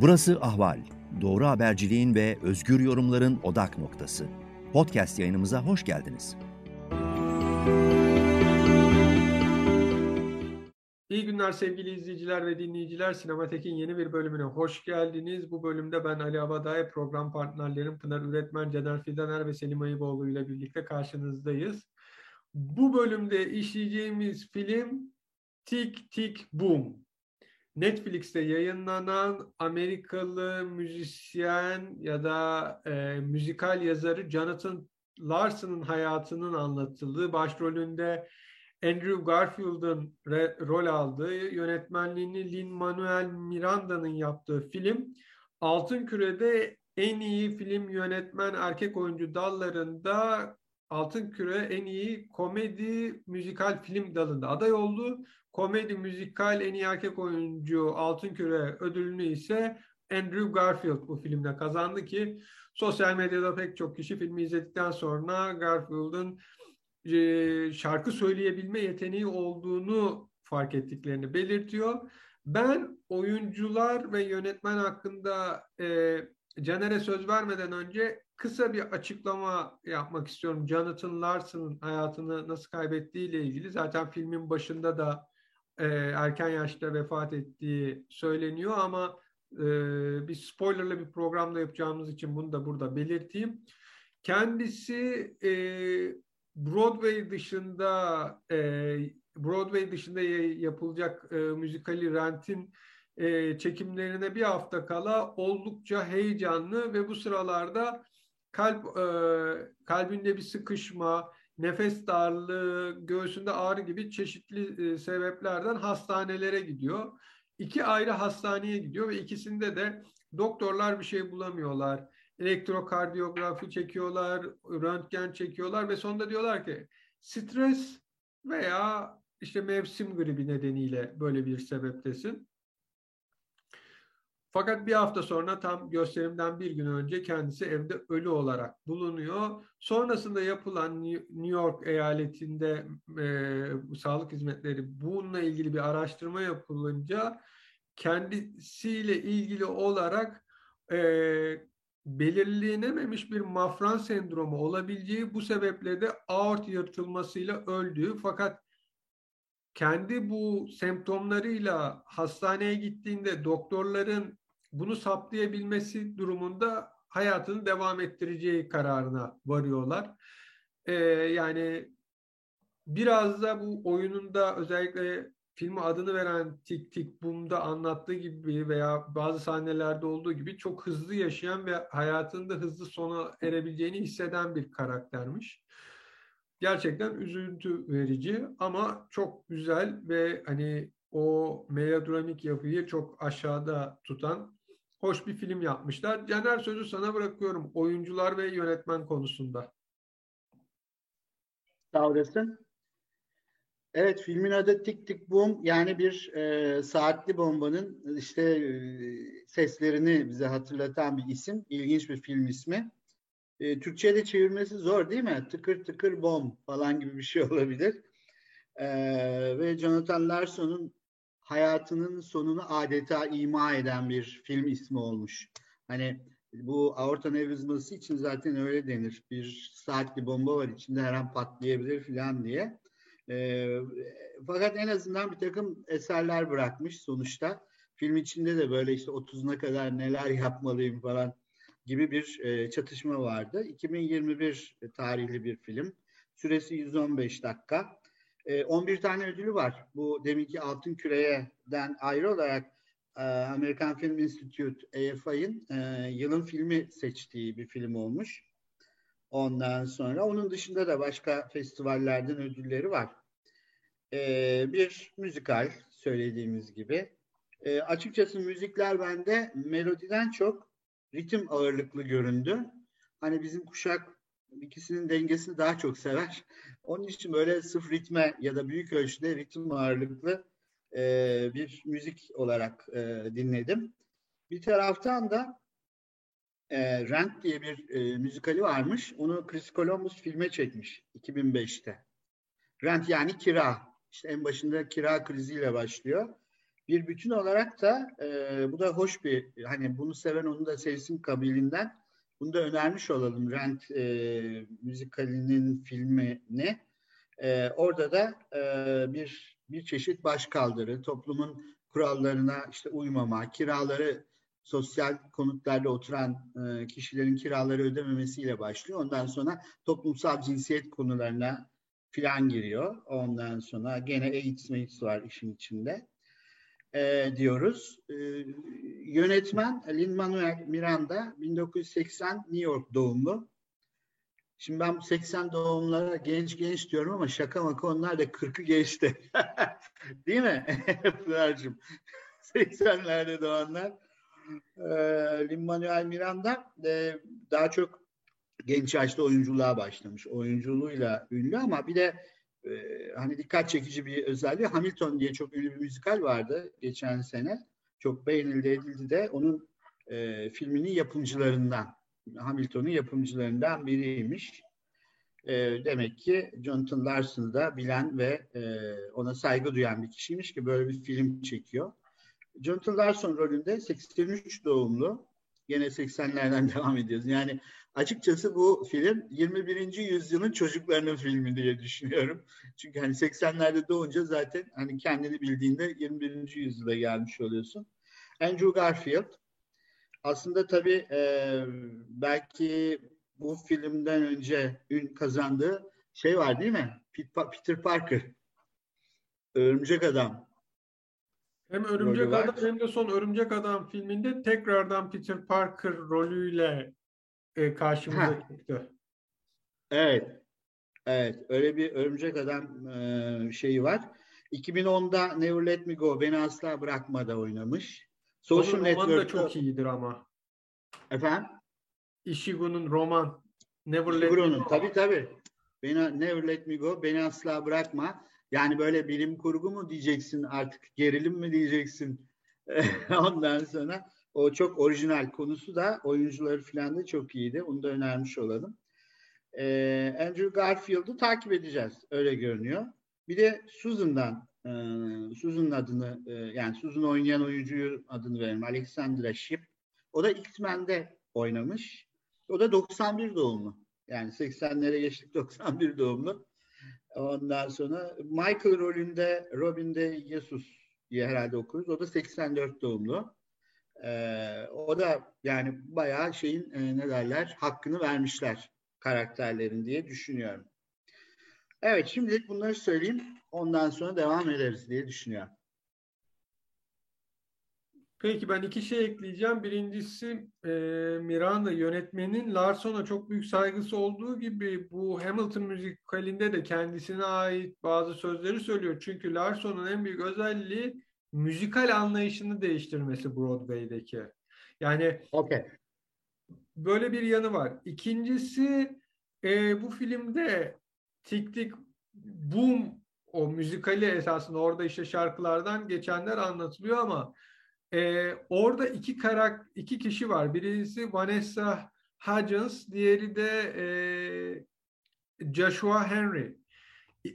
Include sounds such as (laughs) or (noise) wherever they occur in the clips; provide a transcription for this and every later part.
Burası Ahval. Doğru haberciliğin ve özgür yorumların odak noktası. Podcast yayınımıza hoş geldiniz. İyi günler sevgili izleyiciler ve dinleyiciler. Sinematek'in yeni bir bölümüne hoş geldiniz. Bu bölümde ben Ali Abaday, program partnerlerim Pınar Üretmen, Caner Fidaner ve Selim Ayıboğlu ile birlikte karşınızdayız. Bu bölümde işleyeceğimiz film Tik Tik Boom. Netflix'te yayınlanan Amerikalı müzisyen ya da e, müzikal yazarı Jonathan Larson'ın hayatının anlatıldığı, başrolünde Andrew Garfield'ın rol aldığı, yönetmenliğini Lin-Manuel Miranda'nın yaptığı film Altın Küre'de en iyi film yönetmen erkek oyuncu dallarında Altın Küre en iyi komedi müzikal film dalında aday oldu. Komedi müzikal en iyi erkek oyuncu Altın Küre ödülünü ise Andrew Garfield bu filmde kazandı ki sosyal medyada pek çok kişi filmi izledikten sonra Garfield'ın e, şarkı söyleyebilme yeteneği olduğunu fark ettiklerini belirtiyor. Ben oyuncular ve yönetmen hakkında e, Caner'e söz vermeden önce kısa bir açıklama yapmak istiyorum. Jonathan Larson'ın hayatını nasıl kaybettiği ile ilgili. Zaten filmin başında da e, erken yaşta vefat ettiği söyleniyor ama e, bir spoilerlı bir programda yapacağımız için bunu da burada belirteyim. Kendisi e, Broadway dışında e, Broadway dışında yapılacak e, müzikali Rent'in e, çekimlerine bir hafta kala oldukça heyecanlı ve bu sıralarda kalp e, kalbinde bir sıkışma, nefes darlığı, göğsünde ağrı gibi çeşitli e, sebeplerden hastanelere gidiyor. İki ayrı hastaneye gidiyor ve ikisinde de doktorlar bir şey bulamıyorlar. Elektrokardiyografi çekiyorlar, röntgen çekiyorlar ve sonunda diyorlar ki stres veya işte mevsim gribi nedeniyle böyle bir sebeptesin. Fakat bir hafta sonra tam gösterimden bir gün önce kendisi evde ölü olarak bulunuyor. Sonrasında yapılan New York eyaletinde e, sağlık hizmetleri bununla ilgili bir araştırma yapılınca kendisiyle ilgili olarak e, belirlenememiş bir mafran sendromu olabileceği bu sebeple de aort yırtılmasıyla öldüğü fakat kendi bu semptomlarıyla hastaneye gittiğinde doktorların bunu saptayabilmesi durumunda hayatını devam ettireceği kararına varıyorlar. Ee, yani biraz da bu oyununda özellikle filmi adını veren Tik Tik Boom'da anlattığı gibi veya bazı sahnelerde olduğu gibi çok hızlı yaşayan ve hayatında hızlı sona erebileceğini hisseden bir karaktermiş. Gerçekten üzüntü verici ama çok güzel ve hani o melodramik yapıyı çok aşağıda tutan hoş bir film yapmışlar. Caner sözü sana bırakıyorum oyuncular ve yönetmen konusunda. Sağ olasın. Evet filmin adı Tik Tik Boom yani bir e, saatli bombanın işte e, seslerini bize hatırlatan bir isim. İlginç bir film ismi. E, Türkçe'de çevirmesi zor değil mi? Tıkır tıkır bom falan gibi bir şey (laughs) olabilir. E, ve Jonathan Larson'un hayatının sonunu adeta ima eden bir film ismi olmuş. Hani bu aorta nevrizması için zaten öyle denir. Bir saatli bomba var içinde her an patlayabilir falan diye. E, fakat en azından bir takım eserler bırakmış sonuçta. Film içinde de böyle işte 30'una kadar neler yapmalıyım falan gibi bir e, çatışma vardı. 2021 tarihli bir film. Süresi 115 dakika. 11 ee, tane ödülü var. Bu deminki Altın Küre'den ayrı olarak e, American Film Institute AFI'nin e, yılın filmi seçtiği bir film olmuş. Ondan sonra onun dışında da başka festivallerden ödülleri var. Ee, bir müzikal söylediğimiz gibi. Ee, açıkçası müzikler bende melodiden çok ritim ağırlıklı göründü. Hani bizim kuşak ikisinin dengesini daha çok sever. Onun için böyle sıfır ritme ya da büyük ölçüde ritim ağırlıklı e, bir müzik olarak e, dinledim. Bir taraftan da e, Rent diye bir e, müzikali varmış. Onu Chris Columbus filme çekmiş 2005'te. Rent yani kira. İşte en başında kira kriziyle başlıyor. bir bütün olarak da e, bu da hoş bir hani bunu seven onu da sevsin kabilinden bunu da önermiş olalım Rent e, müzikalinin filmini. E, orada da e, bir bir çeşit başkaldırı, toplumun kurallarına işte uymama, kiraları sosyal konutlarda oturan e, kişilerin kiraları ödememesiyle başlıyor. Ondan sonra toplumsal cinsiyet konularına filan giriyor. Ondan sonra gene AIDS, AIDS var işin içinde e, diyoruz. E, yönetmen Lin-Manuel Miranda 1980 New York doğumlu. Şimdi ben 80 doğumlara genç genç diyorum ama şaka maka onlar da 40'ı geçti. (laughs) Değil mi (laughs) Pınar'cığım? (laughs) 80'lerde doğanlar. E, Lin-Manuel Miranda e, daha çok genç yaşta oyunculuğa başlamış. Oyunculuğuyla ünlü ama bir de e, hani dikkat çekici bir özelliği Hamilton diye çok ünlü bir müzikal vardı geçen sene. Çok beğenildi edildi de onun e, filminin yapımcılarından Hamilton'un yapımcılarından biriymiş. E, demek ki Jonathan Larson'ı da bilen ve e, ona saygı duyan bir kişiymiş ki böyle bir film çekiyor. Jonathan Larson rolünde 83 doğumlu. Yine 80'lerden (laughs) devam ediyoruz. Yani açıkçası bu film 21. yüzyılın çocuklarının filmi diye düşünüyorum. Çünkü hani 80'lerde doğunca zaten hani kendini bildiğinde 21. yüzyıla gelmiş oluyorsun. Andrew Garfield aslında tabii e, belki bu filmden önce ün kazandığı şey var değil mi? Peter Parker. Örümcek Adam. Hem Örümcek Adam hem de son Örümcek Adam filminde tekrardan Peter Parker rolüyle e, karşımıza ha. çıktı. Evet. Evet. Öyle bir Örümcek Adam e, şeyi var. 2010'da Never Let Me Go Beni Asla Bırakma'da oynamış. Social Network'ta da çok iyidir ama. Efendim? Ishigu'nun roman Never Let Me Go. Tabii tabii. Beni, Never Let Me Go Beni Asla Bırakma. Yani böyle bilim kurgu mu diyeceksin artık gerilim mi diyeceksin (laughs) ondan sonra o çok orijinal konusu da oyuncuları falan da çok iyiydi. Onu da önermiş olalım. Ee, Andrew Garfield'ı takip edeceğiz. Öyle görünüyor. Bir de Susan'dan e, Susan'ın adını e, yani Susan oynayan oyuncuyu adını verelim. Alexandra Shipp. O da X-Men'de oynamış. O da 91 doğumlu. Yani 80'lere geçtik (laughs) 91 doğumlu. Ondan sonra Michael rolünde Robin de Jesus diye herhalde okuruz. O da 84 doğumlu. Ee, o da yani bayağı şeyin e, ne derler hakkını vermişler karakterlerin diye düşünüyorum. Evet şimdilik bunları söyleyeyim. Ondan sonra devam ederiz diye düşünüyorum. Peki ben iki şey ekleyeceğim. Birincisi e, Miranda yönetmenin Larson'a çok büyük saygısı olduğu gibi bu Hamilton müzikalinde de kendisine ait bazı sözleri söylüyor. Çünkü Larson'un en büyük özelliği müzikal anlayışını değiştirmesi Broadway'deki. Yani okay. böyle bir yanı var. İkincisi e, bu filmde Tik Tik Boom o müzikali esasında orada işte şarkılardan geçenler anlatılıyor ama e, orada iki karak iki kişi var. Birisi Vanessa Hudgens, diğeri de e, Joshua Henry.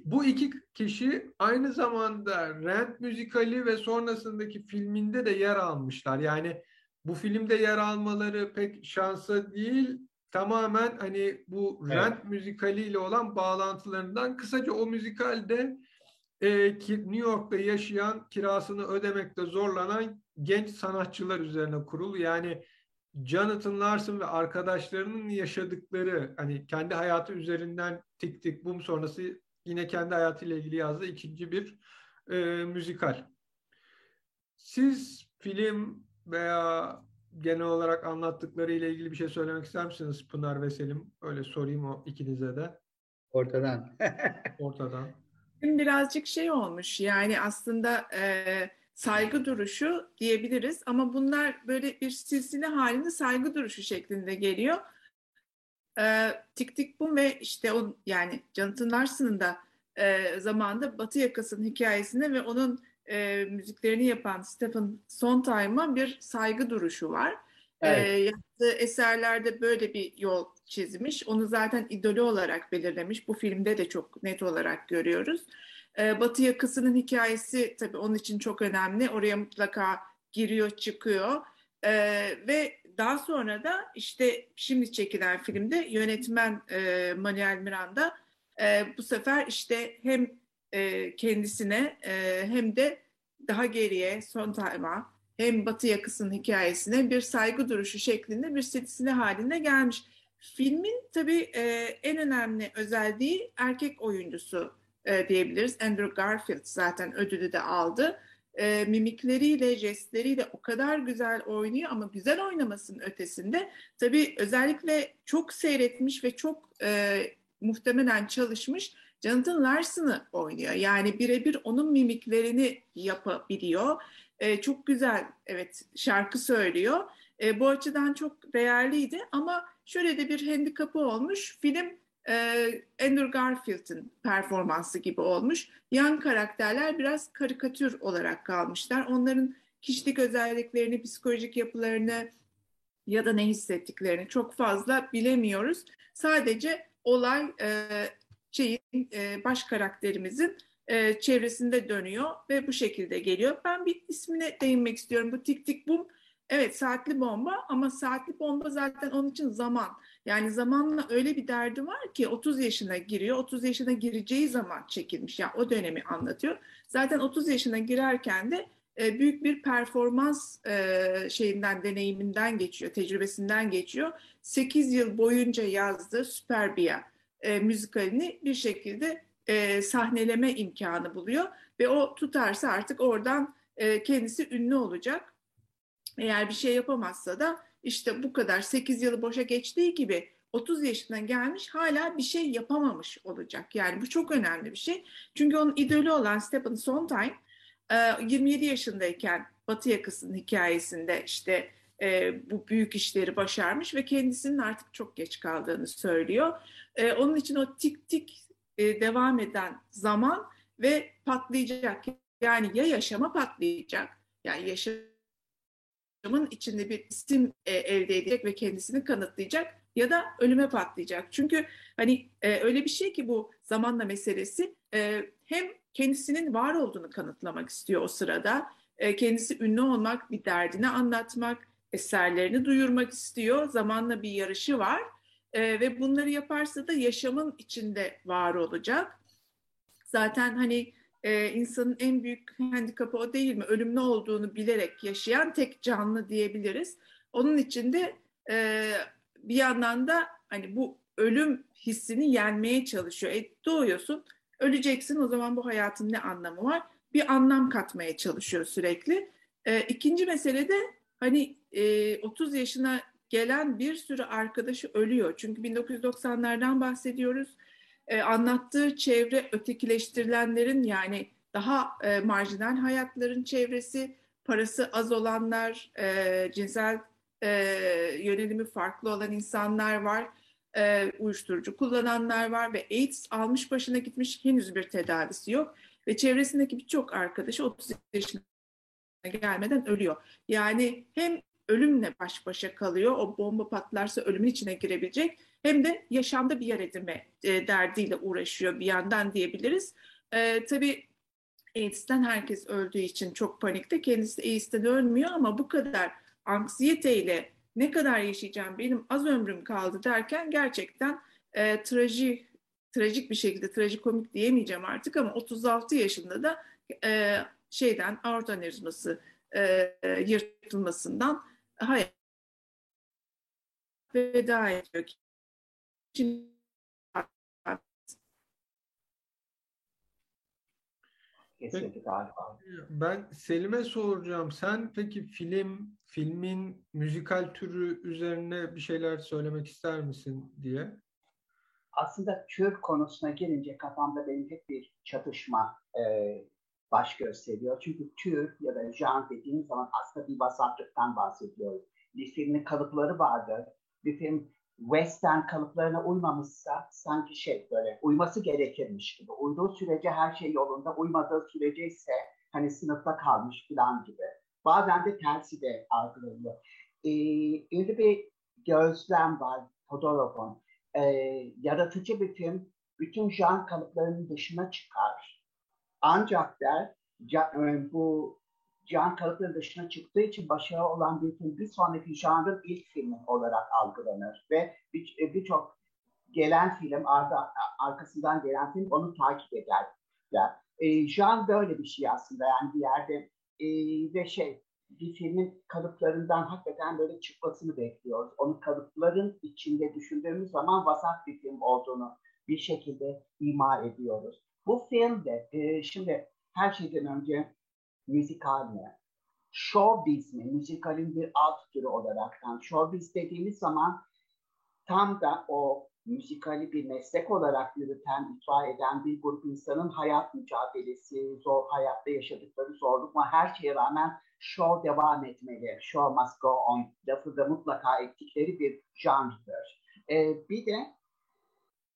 Bu iki kişi aynı zamanda Rent müzikali ve sonrasındaki filminde de yer almışlar. Yani bu filmde yer almaları pek şansa değil, tamamen hani bu evet. Rent müzikaliyle olan bağlantılarından kısaca o müzikalde e, New York'ta yaşayan kirasını ödemekte zorlanan genç sanatçılar üzerine kurulu. Yani Jonathan Larson ve arkadaşlarının yaşadıkları hani kendi hayatı üzerinden tik tik bum sonrası yine kendi hayatıyla ilgili yazdığı ikinci bir e, müzikal. Siz film veya genel olarak anlattıkları ile ilgili bir şey söylemek ister misiniz Pınar ve Selim? Öyle sorayım o ikinize de. Ortadan. (laughs) Ortadan. Birazcık şey olmuş yani aslında e, saygı duruşu diyebiliriz ama bunlar böyle bir silsile halinde saygı duruşu şeklinde geliyor. E, Tik Tik Boom ve işte o yani Jonathan Larson'ın da e, zamanında Batı Yakası'nın hikayesinde ve onun e, müziklerini yapan Stephen Sondheim'a bir saygı duruşu var. Evet. E, yaptığı eserlerde böyle bir yol çizmiş. Onu zaten idolü olarak belirlemiş. Bu filmde de çok net olarak görüyoruz. E, Batı yakasının hikayesi tabii onun için çok önemli. Oraya mutlaka giriyor çıkıyor. E, ve daha sonra da işte şimdi çekilen filmde yönetmen e, Manuel Miranda e, bu sefer işte hem e, kendisine e, hem de daha geriye son time'a hem Batı yakasının hikayesine bir saygı duruşu şeklinde bir silsile halinde gelmiş. Filmin tabii e, en önemli özelliği erkek oyuncusu e, diyebiliriz. Andrew Garfield zaten ödülü de aldı. E, mimikleriyle, jestleriyle o kadar güzel oynuyor ama güzel oynamasının ötesinde tabii özellikle çok seyretmiş ve çok e, muhtemelen çalışmış Jonathan Larson'ı oynuyor. Yani birebir onun mimiklerini yapabiliyor. E, çok güzel evet şarkı söylüyor. E, bu açıdan çok değerliydi ama şöyle de bir handikapı olmuş. Film e, Andrew Garfield'ın performansı gibi olmuş. Yan karakterler biraz karikatür olarak kalmışlar. Onların kişilik özelliklerini, psikolojik yapılarını ya da ne hissettiklerini çok fazla bilemiyoruz. Sadece olay e, şeyin e, baş karakterimizin e, çevresinde dönüyor ve bu şekilde geliyor. Ben bir ismine değinmek istiyorum. Bu tik tik bum evet saatli bomba ama saatli bomba zaten onun için zaman. Yani zamanla öyle bir derdi var ki 30 yaşına giriyor. 30 yaşına gireceği zaman çekilmiş. Yani o dönemi anlatıyor. Zaten 30 yaşına girerken de e, büyük bir performans e, şeyinden, deneyiminden geçiyor, tecrübesinden geçiyor. 8 yıl boyunca yazdığı Superbia e, müzikalini bir şekilde sahneleme imkanı buluyor ve o tutarsa artık oradan kendisi ünlü olacak. Eğer bir şey yapamazsa da işte bu kadar 8 yılı boşa geçtiği gibi 30 yaşına gelmiş hala bir şey yapamamış olacak. Yani bu çok önemli bir şey. Çünkü onun idolü olan Stephen Sondheim 27 yaşındayken Batı yakasının hikayesinde işte e, bu büyük işleri başarmış ve kendisinin artık çok geç kaldığını söylüyor. E, onun için o tik tik e, devam eden zaman ve patlayacak. Yani ya yaşama patlayacak, yani yaşamın içinde bir isim e, elde edecek ve kendisini kanıtlayacak ya da ölüme patlayacak. Çünkü hani e, öyle bir şey ki bu zamanla meselesi e, hem kendisinin var olduğunu kanıtlamak istiyor o sırada. E, kendisi ünlü olmak, bir derdini anlatmak, eserlerini duyurmak istiyor. Zamanla bir yarışı var e, ve bunları yaparsa da yaşamın içinde var olacak. Zaten hani e, insanın en büyük handikapı o değil mi? Ölümlü olduğunu bilerek yaşayan tek canlı diyebiliriz. Onun için de e, bir yandan da hani bu ölüm hissini yenmeye çalışıyor. E, doğuyorsun, öleceksin o zaman bu hayatın ne anlamı var? Bir anlam katmaya çalışıyor sürekli. E, ikinci mesele de hani e, 30 yaşına gelen bir sürü arkadaşı ölüyor. Çünkü 1990'lardan bahsediyoruz. E, anlattığı çevre ötekileştirilenlerin yani daha e, marjinal hayatların çevresi, parası az olanlar, e, cinsel e, yönelimi farklı olan insanlar var, e, uyuşturucu kullananlar var ve AIDS almış başına gitmiş henüz bir tedavisi yok. Ve çevresindeki birçok arkadaşı 30 yaşına gelmeden ölüyor. Yani hem ölümle baş başa kalıyor. O bomba patlarsa ölümün içine girebilecek. Hem de yaşamda bir yer edinme e, derdiyle uğraşıyor bir yandan diyebiliriz. E, tabii AIDS'ten herkes öldüğü için çok panikte. Kendisi AIDS'ten ölmüyor ama bu kadar anksiyeteyle ne kadar yaşayacağım benim az ömrüm kaldı derken gerçekten e, traji, trajik bir şekilde trajikomik diyemeyeceğim artık ama 36 yaşında da e, şeyden aorta anevrizması e, yırtılmasından hayat veda ediyor. Kesinlikle galiba. Ben Selim'e soracağım. Sen peki film, filmin müzikal türü üzerine bir şeyler söylemek ister misin diye? Aslında tür konusuna gelince kafamda benim hep bir çatışma e, baş gösteriyor. Çünkü tür ya da jan dediğim zaman aslında bir vasatlıktan bahsediyoruz. Bir filmin kalıpları vardır. Bir film western kalıplarına uymamışsa sanki şey böyle uyması gerekirmiş gibi. Uyduğu sürece her şey yolunda, uymadığı sürece ise hani sınıfta kalmış falan gibi. Bazen de tersi de algılanıyor. Ee, ünlü bir gözlem var Todorov'un. Ee, yaratıcı bir film bütün jan kalıplarının dışına çıkar Ancak der e, bu can kalıpların dışına çıktığı için başarılı olan bir film bir sonraki janrın ilk filmi olarak algılanır ve e, birçok gelen film arda, arkasından gelen film onu takip eder. Yani, e, jan böyle bir şey aslında yani bir yerde e, ve şey bir filmin kalıplarından hakikaten böyle çıkmasını bekliyoruz. Onu kalıpların içinde düşündüğümüz zaman vasat bir film olduğunu bir şekilde ima ediyoruz. Bu filmde e, şimdi her şeyden önce müzikal mi? Showbiz mi? Müzikalin bir alt türü olaraktan. Showbiz dediğimiz zaman tam da o müzikali bir meslek olarak yürüten, icra eden bir grup insanın hayat mücadelesi, zor hayatta yaşadıkları zorluk ama her şeye rağmen show devam etmeli. Show must go on. Lafı da mutlaka ettikleri bir janrdır. Ee, bir de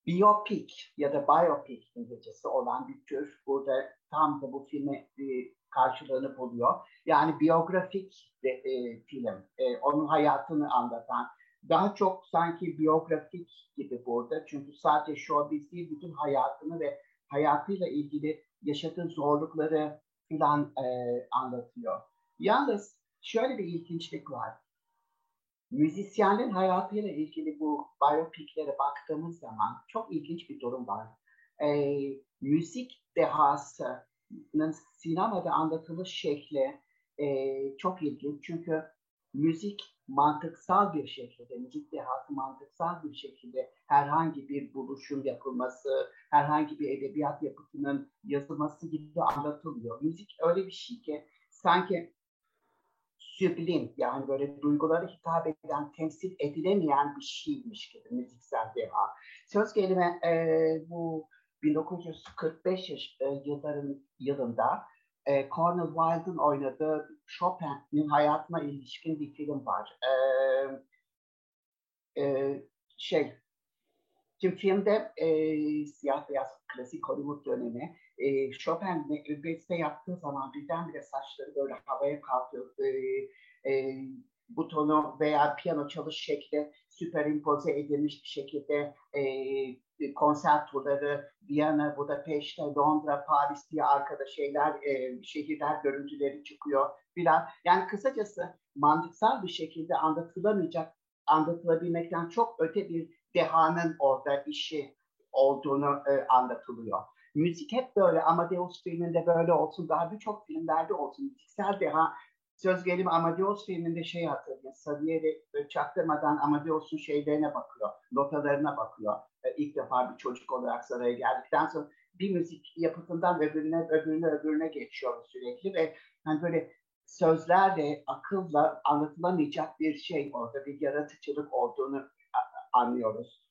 biopic ya da biopic İngilizcesi olan bir tür burada tam da bu filme karşılığını buluyor. Yani biyografik de, e, film, e, onun hayatını anlatan, daha çok sanki biyografik gibi burada. Çünkü sadece showbiz değil, bütün hayatını ve hayatıyla ilgili yaşadığı zorlukları filan e, anlatıyor. Yalnız şöyle bir ilginçlik var. Müzisyenin hayatıyla ilgili bu biyopiklere baktığımız zaman çok ilginç bir durum var. E, müzik dehasının sinemada anlatılış şekli e, çok ilginç. Çünkü müzik mantıksal bir şekilde, müzik dehası mantıksal bir şekilde herhangi bir buluşun yapılması, herhangi bir edebiyat yapıtının yazılması gibi anlatılıyor. Müzik öyle bir şey ki sanki süblim yani böyle duyguları hitap eden, temsil edilemeyen bir şeymiş gibi müziksel deha. Söz gelime e, bu 1945 yaş, e, yılların yılında e, Cornel Wilde'ın oynadığı Chopin'in hayatına ilişkin bir film var. E, e, şey, Şimdi filmde e, siyah beyaz klasik Hollywood dönemi e, Chopin beste yaptığı zaman birdenbire saçları böyle havaya kalkıyor. E, e, butonu veya piyano çalış şekli süperimpoze edilmiş bir şekilde e, konser turları Viyana, Budapeşte, Londra, Paris diye arkada şeyler, e, şehirler görüntüleri çıkıyor filan. Yani kısacası mantıksal bir şekilde anlatılamayacak, anlatılabilmekten çok öte bir dehanın orada işi olduğunu e, anlatılıyor. Müzik hep böyle Amadeus filminde böyle olsun, daha birçok filmlerde olsun. Müziksel deha söz gelimi Amadeus filminde şey hatırlıyor. Salieri çaktırmadan Amadeus'un şeylerine bakıyor, notalarına bakıyor. E, ilk defa bir çocuk olarak saraya geldikten sonra bir müzik yapıtından öbürüne, öbürüne, öbürüne geçiyor sürekli ve hani böyle sözlerle, akılla anlatılamayacak bir şey orada, bir yaratıcılık olduğunu anlıyoruz.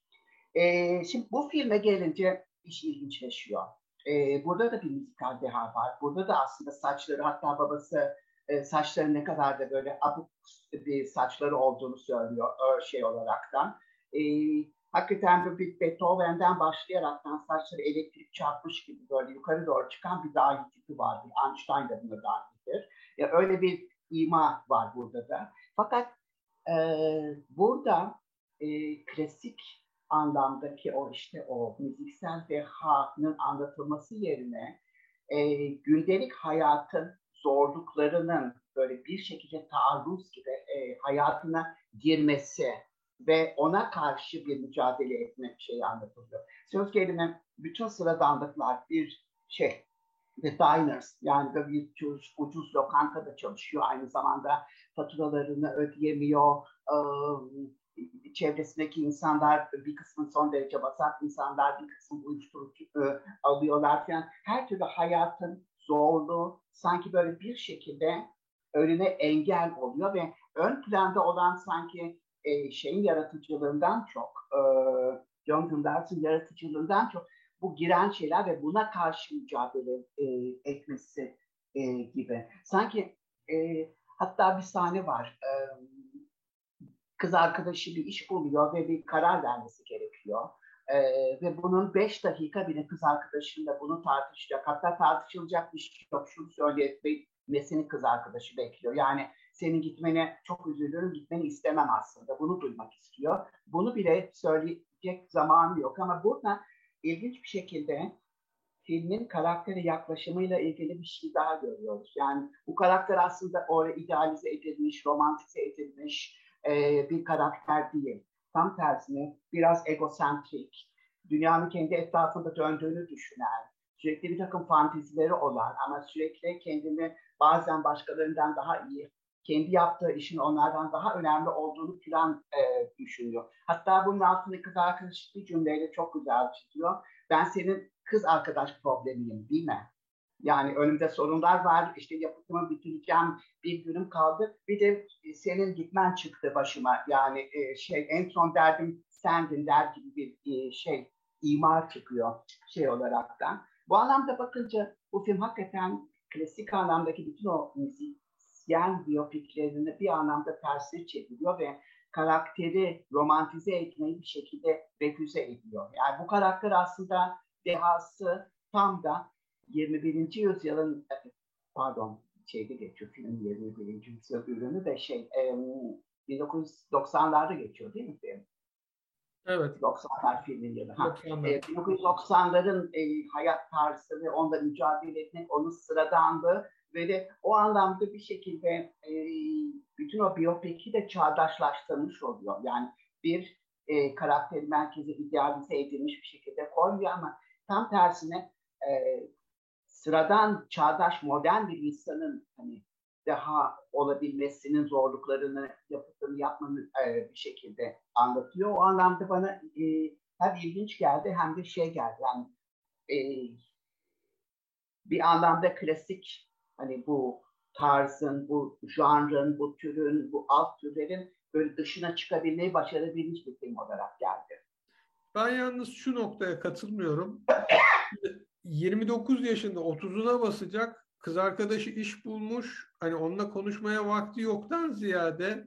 E, şimdi bu filme gelince iş ilginçleşiyor. E, burada da bir müzikal deha var. Burada da aslında saçları hatta babası e, saçları ne kadar da böyle abuk bir saçları olduğunu söylüyor şey olaraktan. E, hakikaten bir Beethoven'den başlayaraktan saçları elektrik çarpmış gibi böyle yukarı doğru çıkan bir dahi tipi var. Einstein da buna dahildir. Ya öyle bir ima var burada da. Fakat e, burada e, klasik anlamdaki o işte o müziksel dehanın anlatılması yerine e, gündelik hayatın zorluklarının böyle bir şekilde taarruz gibi e, hayatına girmesi ve ona karşı bir mücadele etme şeyi anlatılıyor. Söz gelimi bütün sıradanlıklar bir şey the diners yani böyle bir ucuz, ucuz lokantada çalışıyor aynı zamanda faturalarını ödeyemiyor, çevresindeki insanlar bir kısmı son derece basat insanlar, bir kısmı uyuşturucu e, alıyorlar falan. Her türlü hayatın zorluğu sanki böyle bir şekilde önüne engel oluyor ve ön planda olan sanki e, şeyin yaratıcılığından çok, e, John Gundars'ın yaratıcılığından çok bu giren şeyler ve buna karşı mücadele e, etmesi e, gibi. Sanki e, hatta bir sahne var. E, kız arkadaşı bir iş buluyor ve bir karar vermesi gerekiyor. Ee, ve bunun beş dakika bile kız arkadaşıyla bunu tartışacak. Hatta tartışılacak bir şey yok. Şunu söylemesini kız arkadaşı bekliyor. Yani senin gitmene çok üzülürüm, gitmeni istemem aslında. Bunu duymak istiyor. Bunu bile söyleyecek zamanı yok. Ama burada ilginç bir şekilde filmin karakteri yaklaşımıyla ilgili bir şey daha görüyoruz. Yani bu karakter aslında orada idealize edilmiş, romantize edilmiş e, bir karakter değil. Tam tersine biraz egosentrik, dünyanın kendi etrafında döndüğünü düşünen, sürekli bir takım fantezileri olan ama sürekli kendini bazen başkalarından daha iyi, kendi yaptığı işin onlardan daha önemli olduğunu plan e, düşünüyor. Hatta bunun altında kız arkadaşı bir cümleyle çok güzel çiziyor. Ben senin kız arkadaş problemiyim değil mi? Yani önümde sorunlar var, işte yapıtımı bitireceğim, bir günüm kaldı. Bir de senin gitmen çıktı başıma. Yani e, şey en son derdim sendin der gibi bir e, şey imar çıkıyor şey olaraktan. Bu anlamda bakınca bu film hakikaten klasik anlamdaki bütün o müzisyen biyopiklerini bir anlamda tersine çeviriyor ve karakteri romantize etmeyi bir şekilde refüze ediyor. Yani bu karakter aslında dehası tam da 21. yüzyılın pardon şeyde geçiyor film 21. yüzyıl ürünü de şey 1990'larda geçiyor değil mi film? Evet. 90'lar filmin yılı. Ha. E, 1990'ların e, hayat tarzı ve onda mücadele etmek onun sıradanlığı ve de o anlamda bir şekilde e, bütün o biyopiki de çağdaşlaştırmış oluyor. Yani bir e, karakteri merkeze idealize edilmiş bir şekilde koymuyor ama tam tersine e, sıradan, çağdaş, modern bir insanın hani daha olabilmesinin zorluklarını, yapıtını yapmanı e, bir şekilde anlatıyor. O anlamda bana e, hem ilginç geldi hem de şey geldi. Yani e, bir anlamda klasik hani bu tarzın, bu janrın, bu türün, bu alt türlerin böyle dışına çıkabilmeyi başarabilmiş bir film olarak geldi. Ben yalnız şu noktaya katılmıyorum. (coughs) 29 yaşında 30'una basacak kız arkadaşı iş bulmuş. Hani onunla konuşmaya vakti yoktan ziyade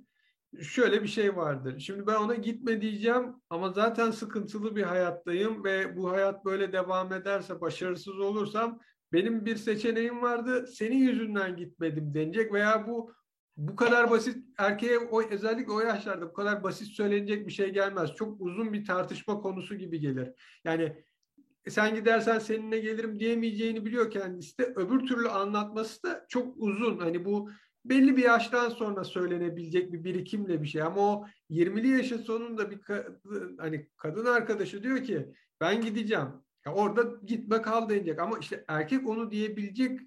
şöyle bir şey vardır. Şimdi ben ona gitme diyeceğim ama zaten sıkıntılı bir hayattayım ve bu hayat böyle devam ederse başarısız olursam benim bir seçeneğim vardı. Senin yüzünden gitmedim denecek veya bu bu kadar basit erkeğe o özellikle o yaşlarda bu kadar basit söylenecek bir şey gelmez. Çok uzun bir tartışma konusu gibi gelir. Yani sen gidersen seninle gelirim diyemeyeceğini biliyor kendisi de. Öbür türlü anlatması da çok uzun. Hani bu belli bir yaştan sonra söylenebilecek bir birikimle bir şey. Ama o 20'li yaşın sonunda bir kadın, hani kadın arkadaşı diyor ki ben gideceğim. Ya orada gitme kal denecek. Ama işte erkek onu diyebilecek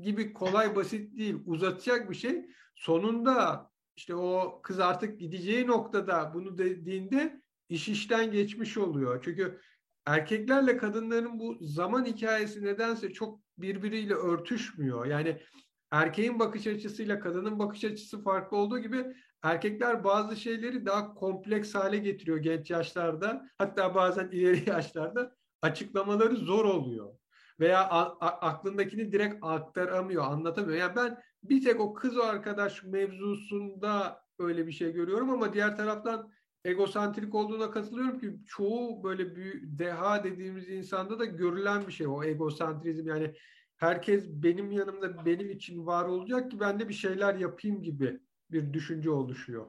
gibi kolay basit değil. Uzatacak bir şey. Sonunda işte o kız artık gideceği noktada bunu dediğinde iş işten geçmiş oluyor. Çünkü erkeklerle kadınların bu zaman hikayesi nedense çok birbiriyle örtüşmüyor. Yani erkeğin bakış açısıyla kadının bakış açısı farklı olduğu gibi erkekler bazı şeyleri daha kompleks hale getiriyor genç yaşlarda. Hatta bazen ileri (laughs) yaşlarda açıklamaları zor oluyor. Veya aklındakini direkt aktaramıyor, anlatamıyor. Yani ben bir tek o kız arkadaş mevzusunda öyle bir şey görüyorum ama diğer taraftan egosantrik olduğuna katılıyorum ki çoğu böyle bir deha dediğimiz insanda da görülen bir şey o egosantrizm yani herkes benim yanımda benim için var olacak ki ben de bir şeyler yapayım gibi bir düşünce oluşuyor.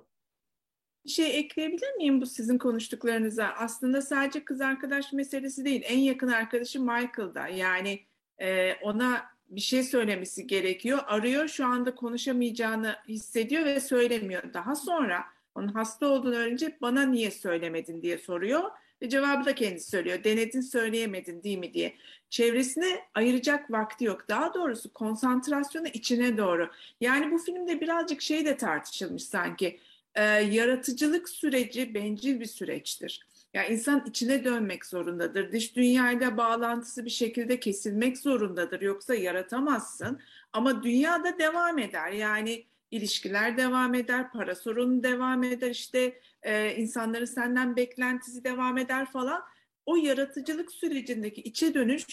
Bir şey ekleyebilir miyim bu sizin konuştuklarınıza? Aslında sadece kız arkadaş meselesi değil. En yakın arkadaşı Michael'da. Yani e, ona bir şey söylemesi gerekiyor. Arıyor şu anda konuşamayacağını hissediyor ve söylemiyor. Daha sonra onun hasta olduğunu öğrenince bana niye söylemedin diye soruyor. Ve cevabı da kendisi söylüyor. Denedin söyleyemedin değil mi diye. Çevresine ayıracak vakti yok. Daha doğrusu konsantrasyonu içine doğru. Yani bu filmde birazcık şey de tartışılmış sanki. Ee, yaratıcılık süreci bencil bir süreçtir. Yani insan içine dönmek zorundadır. Dış dünyayla bağlantısı bir şekilde kesilmek zorundadır. Yoksa yaratamazsın. Ama dünyada devam eder. Yani ilişkiler devam eder, para sorunu devam eder, işte e, insanların senden beklentisi devam eder falan. O yaratıcılık sürecindeki içe dönüş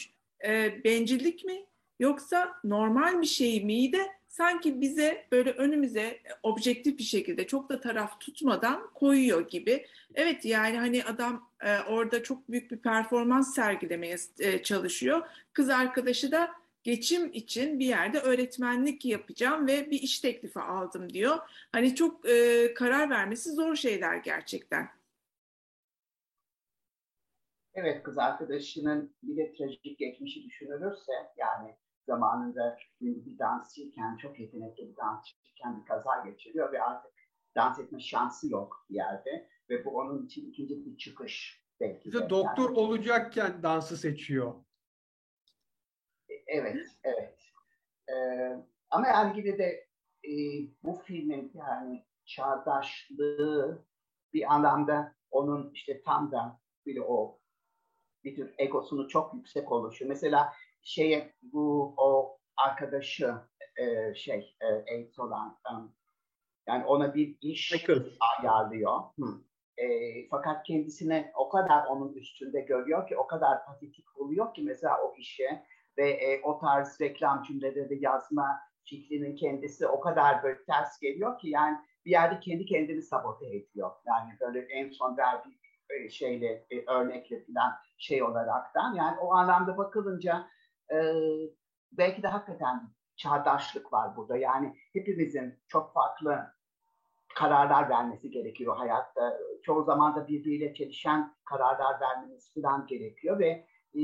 e, bencillik mi yoksa normal bir şey miydi? Sanki bize böyle önümüze objektif bir şekilde çok da taraf tutmadan koyuyor gibi. Evet yani hani adam e, orada çok büyük bir performans sergilemeye e, çalışıyor. Kız arkadaşı da geçim için bir yerde öğretmenlik yapacağım ve bir iş teklifi aldım diyor. Hani çok e, karar vermesi zor şeyler gerçekten. Evet kız arkadaşının bir de trajik geçmişi düşünülürse yani zamanında bir dansçıyken çok yetenekli bir dansçıyken bir kaza geçiriyor ve artık dans etme şansı yok bir yerde ve bu onun için ikinci bir çıkış belki de. İşte doktor Yani- olacakken dansı seçiyor. Evet, evet. Ee, ama yani yine de e, bu filmin yani çağdaşlığı bir anlamda onun işte tam da bir o bir tür egosunu çok yüksek oluşu. Mesela şeye bu o arkadaşı e, şey e, AIDS olan yani ona bir iş Michael. ayarlıyor. Hı. E, fakat kendisine o kadar onun üstünde görüyor ki o kadar patetik oluyor ki mesela o işe ve e, o tarz reklam cümleleri yazma fikrinin kendisi o kadar böyle ters geliyor ki yani bir yerde kendi kendini sabote ediyor. Yani böyle en son verdiği e, şeyle e, örnekle falan şey olaraktan yani o anlamda bakılınca e, belki de hakikaten çağdaşlık var burada. Yani hepimizin çok farklı kararlar vermesi gerekiyor hayatta. Çoğu zaman da birbiriyle çelişen kararlar vermemiz falan gerekiyor ve e,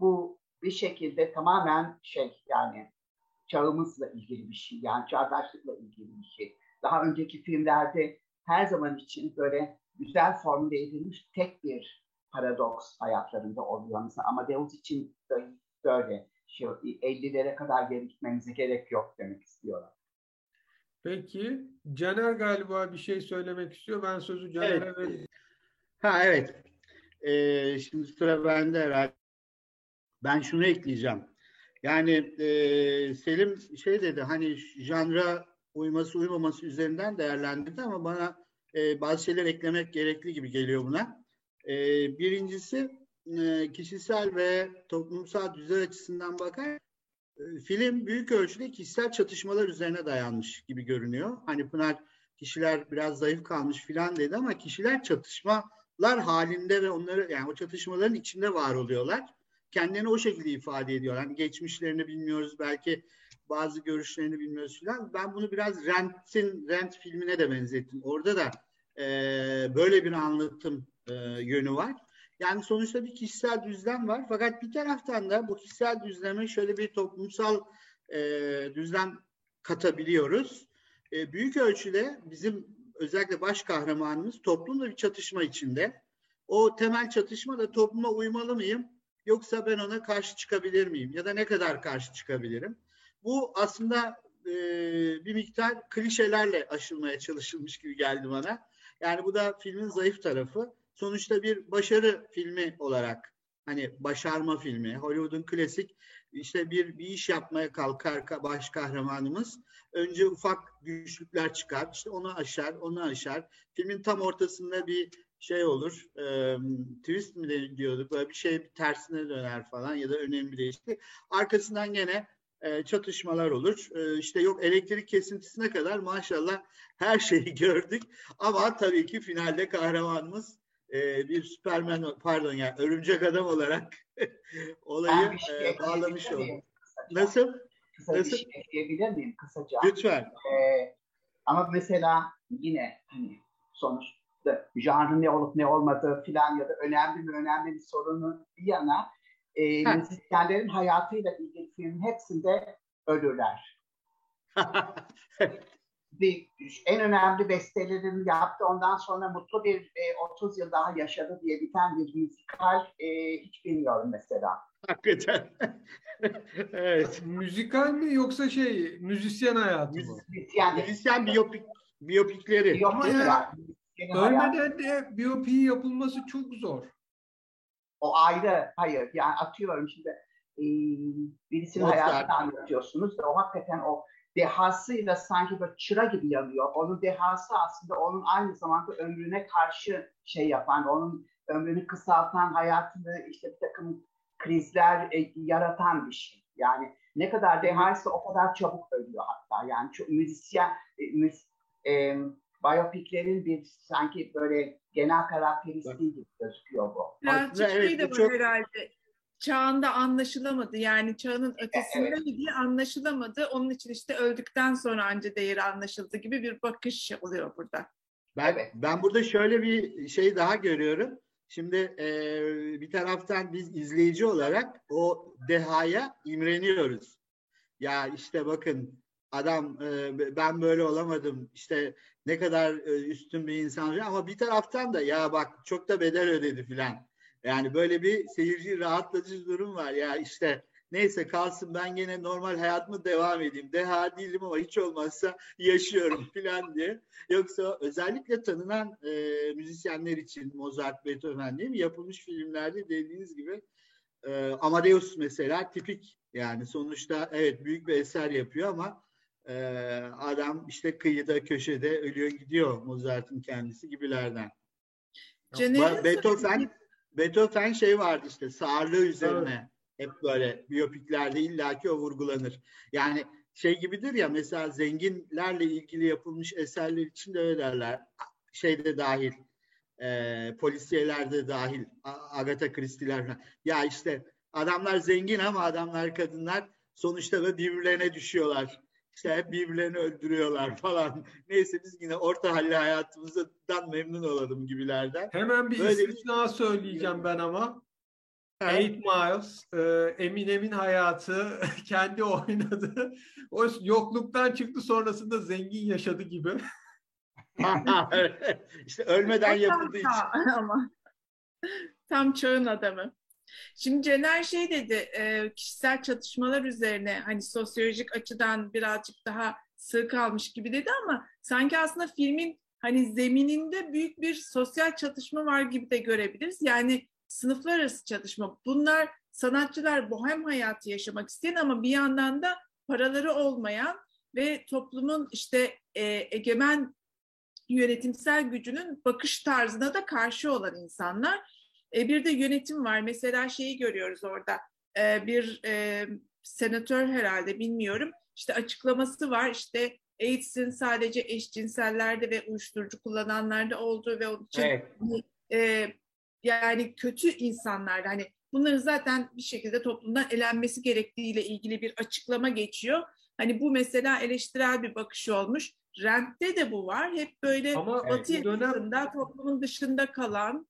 bu bir şekilde tamamen şey yani çağımızla ilgili bir şey. Yani çağdaşlıkla ilgili bir şey. Daha önceki filmlerde her zaman için böyle güzel formüle edilmiş tek bir paradoks hayatlarında oluyor. Mesela Amadeus için böyle şey, 50'lere kadar geri gitmemize gerek yok demek istiyorum. Peki Caner galiba bir şey söylemek istiyor. Ben sözü Caner'e Evet. vereyim. Ha evet. Ee, şimdi sıra bende herhalde. Ben şunu ekleyeceğim. Yani e, Selim şey dedi hani janra uyması uymaması üzerinden değerlendirdi ama bana e, bazı şeyler eklemek gerekli gibi geliyor buna. E, birincisi e, kişisel ve toplumsal düzen açısından bakar e, film büyük ölçüde kişisel çatışmalar üzerine dayanmış gibi görünüyor. Hani Pınar kişiler biraz zayıf kalmış filan dedi ama kişiler çatışmalar halinde ve onları yani o çatışmaların içinde var oluyorlar. Kendilerini o şekilde ifade ediyorlar. Hani geçmişlerini bilmiyoruz belki bazı görüşlerini bilmiyoruz filan. Ben bunu biraz Rent'in Rent filmine de benzettim. Orada da e, böyle bir anlatım e, yönü var. Yani sonuçta bir kişisel düzlem var. Fakat bir taraftan da bu kişisel düzleme şöyle bir toplumsal e, düzlem katabiliyoruz. E, büyük ölçüde bizim özellikle baş kahramanımız toplumla bir çatışma içinde. O temel çatışma da topluma uymalı mıyım? Yoksa ben ona karşı çıkabilir miyim? Ya da ne kadar karşı çıkabilirim? Bu aslında e, bir miktar klişelerle aşılmaya çalışılmış gibi geldi bana. Yani bu da filmin zayıf tarafı. Sonuçta bir başarı filmi olarak hani başarma filmi, Hollywood'un klasik işte bir bir iş yapmaya kalkar baş kahramanımız. Önce ufak güçlükler çıkar, işte onu aşar, onu aşar. Filmin tam ortasında bir şey olur, e, twist mi diyorduk, böyle bir şey tersine döner falan ya da önemli bir değişiklik. Arkasından gene e, çatışmalar olur. E, işte yok elektrik kesintisine kadar maşallah her şeyi (laughs) gördük. Ama tabii ki finalde kahramanımız e, bir Süpermen, pardon yani örümcek adam olarak (laughs) olayı şey e, bağlamış oldu. Nasıl? Kısa Nasıl? bir şey ekleyebilir miyim kısaca? Lütfen. Ee, ama mesela yine hani sonuçta janrı ne olup ne olmadığı filan ya da önemli mi önemli bir sorunu bir yana e, Ha. müzisyenlerin hayatıyla ilgili filmin hepsinde ölürler. (laughs) Bir, en önemli bestelerini yaptı. Ondan sonra mutlu bir e, 30 yıl daha yaşadı diye biten bir müzikal e, hiç bilmiyorum mesela. Hakikaten. (laughs) evet. Müzikal mi yoksa şey müzisyen hayatı mı? Müzisyen Müzisyen biyopik, biyopikleri. yok Hayatı- Ölmeden de biyopiği yapılması çok zor. O ayrı. Hayır. Yani atıyorum şimdi e, birisinin Mozart. hayatını anlatıyorsunuz ve o hakikaten o dehasıyla sanki böyle çıra gibi yanıyor. Onun dehası aslında onun aynı zamanda ömrüne karşı şey yapan, onun ömrünü kısaltan, hayatını işte bir takım krizler e, yaratan bir şey. Yani ne kadar dehaysa o kadar çabuk ölüyor hatta. Yani çok müzisyen, e, müz, e, biyopiklerin bir sanki böyle genel karakteristiği gibi gözüküyor bu. Birazcık evet, de bu var çok- herhalde. Çağında anlaşılamadı. Yani çağının ötesinde evet. mi diye anlaşılamadı. Onun için işte öldükten sonra anca değeri anlaşıldı gibi bir bakış oluyor burada. Ben, Evet. ben burada şöyle bir şey daha görüyorum. Şimdi e, bir taraftan biz izleyici olarak o dehaya imreniyoruz. Ya işte bakın adam e, ben böyle olamadım işte ne kadar e, üstün bir insan ama bir taraftan da ya bak çok da bedel ödedi filan. Yani böyle bir seyirci rahatlatıcı durum var ya işte neyse kalsın ben gene normal hayatımı devam edeyim. Deha değilim ama hiç olmazsa yaşıyorum (laughs) filan diye. Yoksa özellikle tanınan e, müzisyenler için Mozart, Beethoven değil mi? Yapılmış filmlerde dediğiniz gibi e, Amadeus mesela tipik yani sonuçta evet büyük bir eser yapıyor ama e, adam işte kıyıda köşede ölüyor gidiyor Mozart'ın kendisi gibilerden. Caner'in Beethoven Beethoven şey vardı işte sağırlığı üzerine evet. hep böyle biyopiklerde illaki o vurgulanır. Yani şey gibidir ya mesela zenginlerle ilgili yapılmış eserler için de öyle derler. Şeyde dahil e, polisiyelerde dahil Agatha Christie'ler. Ya işte adamlar zengin ama adamlar kadınlar sonuçta da birbirlerine düşüyorlar. İşte hep birbirlerini öldürüyorlar (laughs) falan. Neyse biz yine orta halli hayatımızdan memnun olalım gibilerden. Hemen bir Böyle istisna bir... söyleyeceğim ben ama. Eight Miles, e, Eminem'in hayatı (laughs) kendi oynadı. O yokluktan çıktı sonrasında zengin yaşadı gibi. (laughs) İşte ölmeden yapıldığı için. Ama tam çağın adamı. Şimdi Cener şey dedi, e, kişisel çatışmalar üzerine hani sosyolojik açıdan birazcık daha sığ kalmış gibi dedi ama sanki aslında filmin hani zemininde büyük bir sosyal çatışma var gibi de görebiliriz. Yani sınıflar arası çatışma. Bunlar sanatçılar bohem hayatı yaşamak isteyen ama bir yandan da paraları olmayan ve toplumun işte e, egemen yönetimsel gücünün bakış tarzına da karşı olan insanlar. E, bir de yönetim var. Mesela şeyi görüyoruz orada. E, bir e, senatör herhalde bilmiyorum. İşte açıklaması var. İşte AIDS'in sadece eşcinsellerde ve uyuşturucu kullananlarda olduğu ve onun için evet. e, yani kötü insanlarda hani bunların zaten bir şekilde toplumdan elenmesi gerektiğiyle ilgili bir açıklama geçiyor. Hani bu mesela eleştirel bir bakış olmuş. Rent'te de bu var. Hep böyle Ama batı dönem... toplumun dışında kalan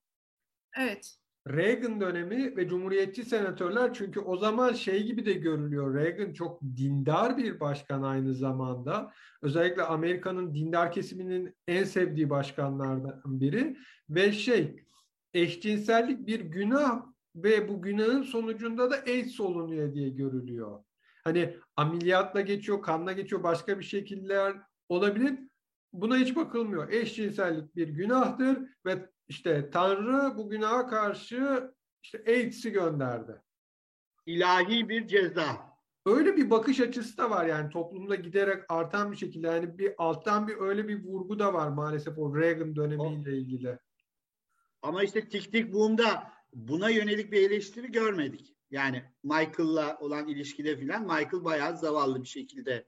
Evet. Reagan dönemi ve Cumhuriyetçi senatörler çünkü o zaman şey gibi de görülüyor. Reagan çok dindar bir başkan aynı zamanda. Özellikle Amerika'nın dindar kesiminin en sevdiği başkanlardan biri. Ve şey eşcinsellik bir günah ve bu günahın sonucunda da AIDS olunuyor diye görülüyor. Hani ameliyatla geçiyor, kanla geçiyor, başka bir şekiller olabilir. Buna hiç bakılmıyor. Eşcinsellik bir günahtır ve işte Tanrı bu günaha karşı işte AIDS'i gönderdi. İlahi bir ceza. Öyle bir bakış açısı da var yani toplumda giderek artan bir şekilde yani bir alttan bir öyle bir vurgu da var maalesef o Reagan dönemiyle o, ilgili. Ama işte Tik Tik Boom'da buna yönelik bir eleştiri görmedik. Yani Michael'la olan ilişkide filan Michael bayağı zavallı bir şekilde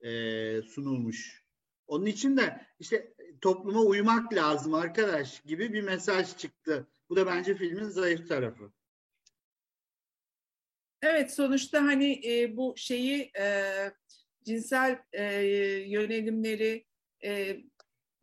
e, sunulmuş. Onun için de işte topluma uymak lazım arkadaş gibi bir mesaj çıktı. Bu da bence filmin zayıf tarafı. Evet sonuçta hani e, bu şeyi e, cinsel e, yönelimleri e,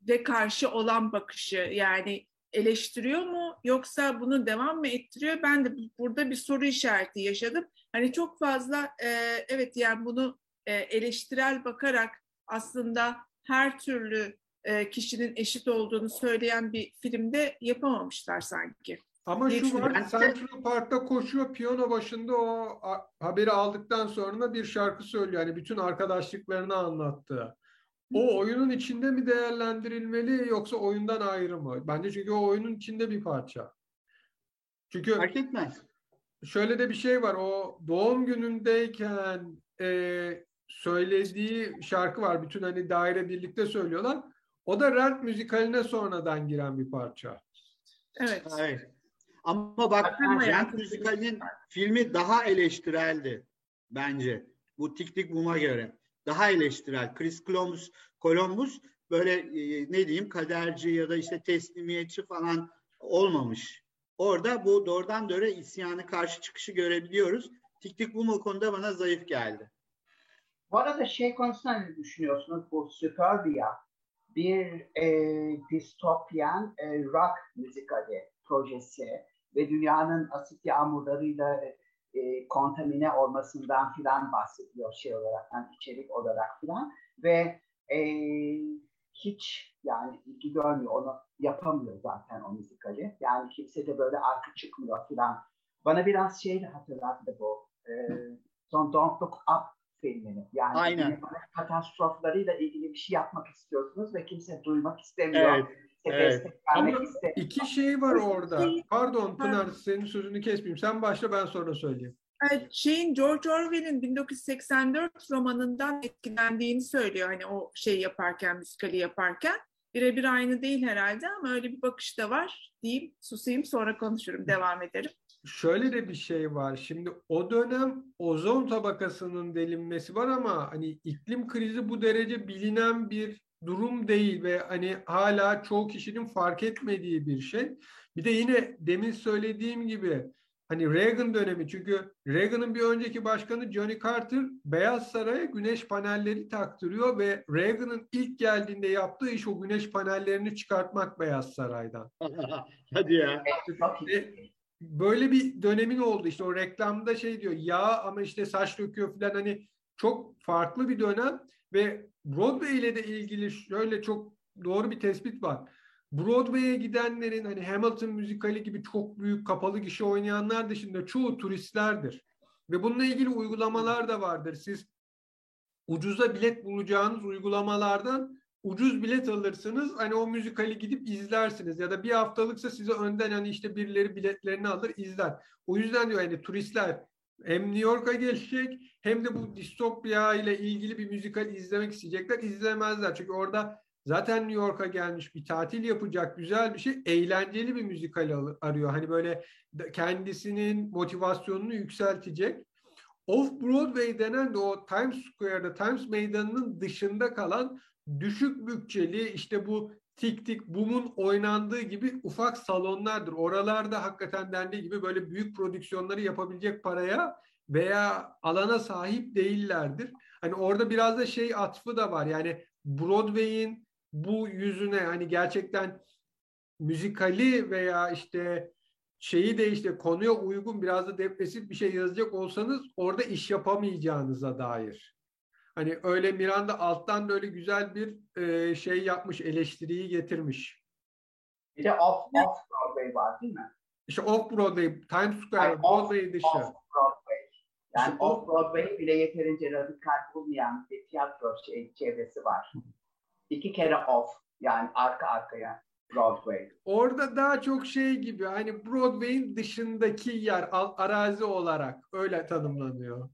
ve karşı olan bakışı yani eleştiriyor mu yoksa bunu devam mı ettiriyor? Ben de burada bir soru işareti yaşadım. Hani çok fazla e, evet yani bunu e, eleştirel bakarak aslında her türlü e, kişinin eşit olduğunu söyleyen bir filmde yapamamışlar sanki. Ama şu var, Central Park'ta koşuyor, piyano başında o haberi aldıktan sonra bir şarkı söylüyor. Yani bütün arkadaşlıklarını anlattı. O oyunun içinde mi değerlendirilmeli yoksa oyundan ayrı mı? Bence çünkü o oyunun içinde bir parça. Çünkü fark etmez. Şöyle de bir şey var. O doğum günündeyken e, söylediği şarkı var. Bütün hani daire birlikte söylüyorlar. O da Rent müzikaline sonradan giren bir parça. Evet. evet. Ama bak Rent müzikalinin filmi daha eleştireldi bence. Bu Tik Tik Boom'a göre. Daha eleştirel. Chris Columbus, Columbus böyle e, ne diyeyim kaderci ya da işte teslimiyetçi falan olmamış. Orada bu doğrudan doğru isyanı karşı çıkışı görebiliyoruz. Tik Tik Boom o konuda bana zayıf geldi. Bu arada şey konusunda ne düşünüyorsunuz? Bu Superbia bir e, distopyan e, rock müzikali. projesi ve dünyanın asit yağmurlarıyla e, kontamine olmasından filan bahsediyor şey olarak, yani içerik olarak filan ve e, hiç yani ilgi görmüyor, onu yapamıyor zaten o müzikali. Yani kimse de böyle arka çıkmıyor filan. Bana biraz şey hatırlattı bu. E, son Don't Look Up filmini. Yani Aynen. katastroflarıyla ilgili bir şey yapmak istiyorsunuz ve kimse duymak istemiyor. Evet. Evet. destek vermek Ama istemiyor. iki şey var orada. Pardon Pınar senin sözünü kesmeyeyim. Sen başla ben sonra söyleyeyim. Evet, şeyin George Orwell'in 1984 romanından etkilendiğini söylüyor hani o şey yaparken, müzikali yaparken. Birebir aynı değil herhalde ama öyle bir bakış da var diyeyim, susayım sonra konuşurum, devam ederim. Şöyle de bir şey var. Şimdi o dönem ozon tabakasının delinmesi var ama hani iklim krizi bu derece bilinen bir durum değil ve hani hala çoğu kişinin fark etmediği bir şey. Bir de yine demin söylediğim gibi hani Reagan dönemi çünkü Reagan'ın bir önceki başkanı Johnny Carter Beyaz Saray'a güneş panelleri taktırıyor ve Reagan'ın ilk geldiğinde yaptığı iş o güneş panellerini çıkartmak Beyaz Saray'dan. (laughs) Hadi ya. Böyle bir dönemin oldu işte o reklamda şey diyor yağ ama işte saç döküyor falan hani çok farklı bir dönem ve Broadway ile de ilgili şöyle çok doğru bir tespit var. Broadway'e gidenlerin hani Hamilton müzikali gibi çok büyük kapalı gişe oynayanlar dışında çoğu turistlerdir. Ve bununla ilgili uygulamalar da vardır. Siz ucuza bilet bulacağınız uygulamalardan ucuz bilet alırsınız. Hani o müzikali gidip izlersiniz ya da bir haftalıksa size önden hani işte birileri biletlerini alır izler. O yüzden diyor hani turistler hem New York'a gelecek hem de bu distopya ile ilgili bir müzikal izlemek isteyecekler. izlemezler. Çünkü orada zaten New York'a gelmiş bir tatil yapacak güzel bir şey. Eğlenceli bir müzikal arıyor. Hani böyle kendisinin motivasyonunu yükseltecek. Off-Broadway denen de o Times Square'da, Times Meydanı'nın dışında kalan düşük bütçeli işte bu tik tik bumun oynandığı gibi ufak salonlardır. Oralarda hakikaten dendiği gibi böyle büyük prodüksiyonları yapabilecek paraya veya alana sahip değillerdir. Hani orada biraz da şey atfı da var. Yani Broadway'in bu yüzüne hani gerçekten müzikali veya işte şeyi de işte konuya uygun biraz da depresif bir şey yazacak olsanız orada iş yapamayacağınıza dair. Hani öyle Miranda alttan da öyle güzel bir e, şey yapmış, eleştiriyi getirmiş. Bir de off, off Broadway var değil mi? İşte off Broadway, Times Square, Hayır, Broadway dışı. Off Broadway. Yani İşte off Broadway bile yeterince radikal bulmayan bir tiyatro şey, çevresi var. İki kere off yani arka arkaya Broadway. Orada daha çok şey gibi hani Broadway'in dışındaki yer al- arazi olarak öyle tanımlanıyor.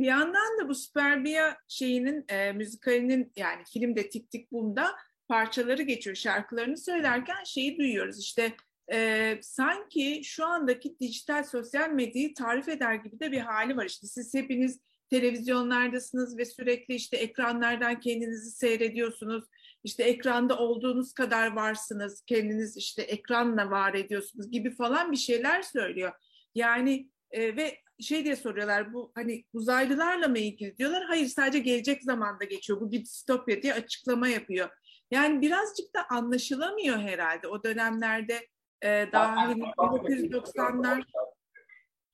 Bir yandan da bu Superbia şeyinin e, müzikalinin yani filmde Tik Tik Boom'da parçaları geçiyor. Şarkılarını söylerken şeyi duyuyoruz işte e, sanki şu andaki dijital sosyal medyayı tarif eder gibi de bir hali var. İşte siz hepiniz televizyonlardasınız ve sürekli işte ekranlardan kendinizi seyrediyorsunuz. İşte ekranda olduğunuz kadar varsınız. Kendiniz işte ekranla var ediyorsunuz gibi falan bir şeyler söylüyor. Yani e, ve şey diye soruyorlar bu hani uzaylılarla mı ilgili diyorlar. Hayır sadece gelecek zamanda geçiyor. Bu bir distopya diye açıklama yapıyor. Yani birazcık da anlaşılamıyor herhalde o dönemlerde e, daha hani 1990'lar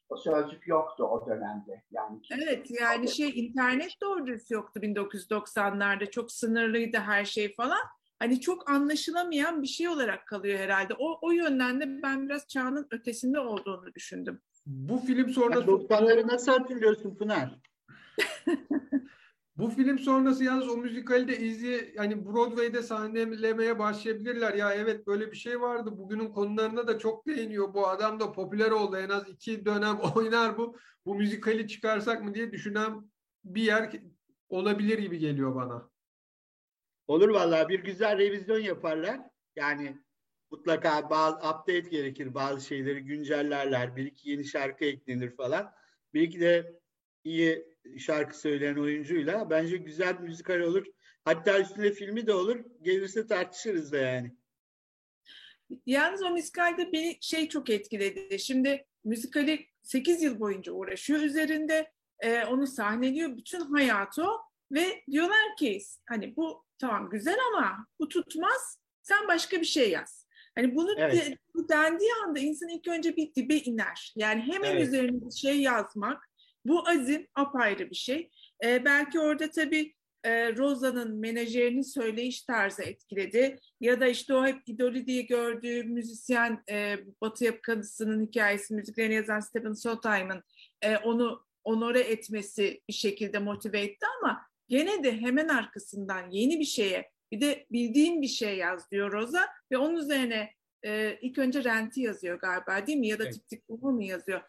O sözcük yoktu o dönemde. Yani Evet yani şey (laughs) internet doğru dürüst yoktu 1990'larda çok sınırlıydı her şey falan. Hani çok anlaşılamayan bir şey olarak kalıyor herhalde. O, o yönden de ben biraz çağının ötesinde olduğunu düşündüm. Bu film sonrası 90'ları nasıl hatırlıyorsun Pınar? (laughs) bu film sonrası yalnız o müzikali de izleye yani Broadway'de sahnelemeye başlayabilirler. Ya evet böyle bir şey vardı. Bugünün konularına da çok değiniyor. Bu adam da popüler oldu. En az iki dönem (laughs) oynar bu. Bu müzikali çıkarsak mı diye düşünen bir yer olabilir gibi geliyor bana. Olur vallahi bir güzel revizyon yaparlar. Yani mutlaka bazı update gerekir. Bazı şeyleri güncellerler. Bir iki yeni şarkı eklenir falan. Bir iki de iyi şarkı söyleyen oyuncuyla bence güzel bir müzikal olur. Hatta üstüne filmi de olur. Gelirse tartışırız da yani. Yalnız o müzikalde beni şey çok etkiledi. Şimdi müzikali 8 yıl boyunca uğraşıyor üzerinde. E, onu sahneliyor. Bütün hayatı o. Ve diyorlar ki hani bu tamam güzel ama bu tutmaz. Sen başka bir şey yaz. Hani bunu Evet. de- bu dendiği anda insan ilk önce bir dibe iner. Yani hemen Evet. üzerine bir şey yazmak, bu azim apayrı bir şey. Ee, belki orada tabii e, Rosa'nın menajerinin söyleyiş tarzı etkiledi. Ya da işte o hep idolü diye gördüğü müzisyen e, Batı yakasının hikayesi, müziklerini yazan Stephen Sondheim'ın e, onu onore etmesi bir şekilde motive etti ama gene de hemen arkasından yeni bir şeye bir de bildiğim bir şey yaz diyor Rosa ve onun üzerine e, ilk önce renti yazıyor galiba değil mi? Ya da Evet. tip tip mu yazıyor?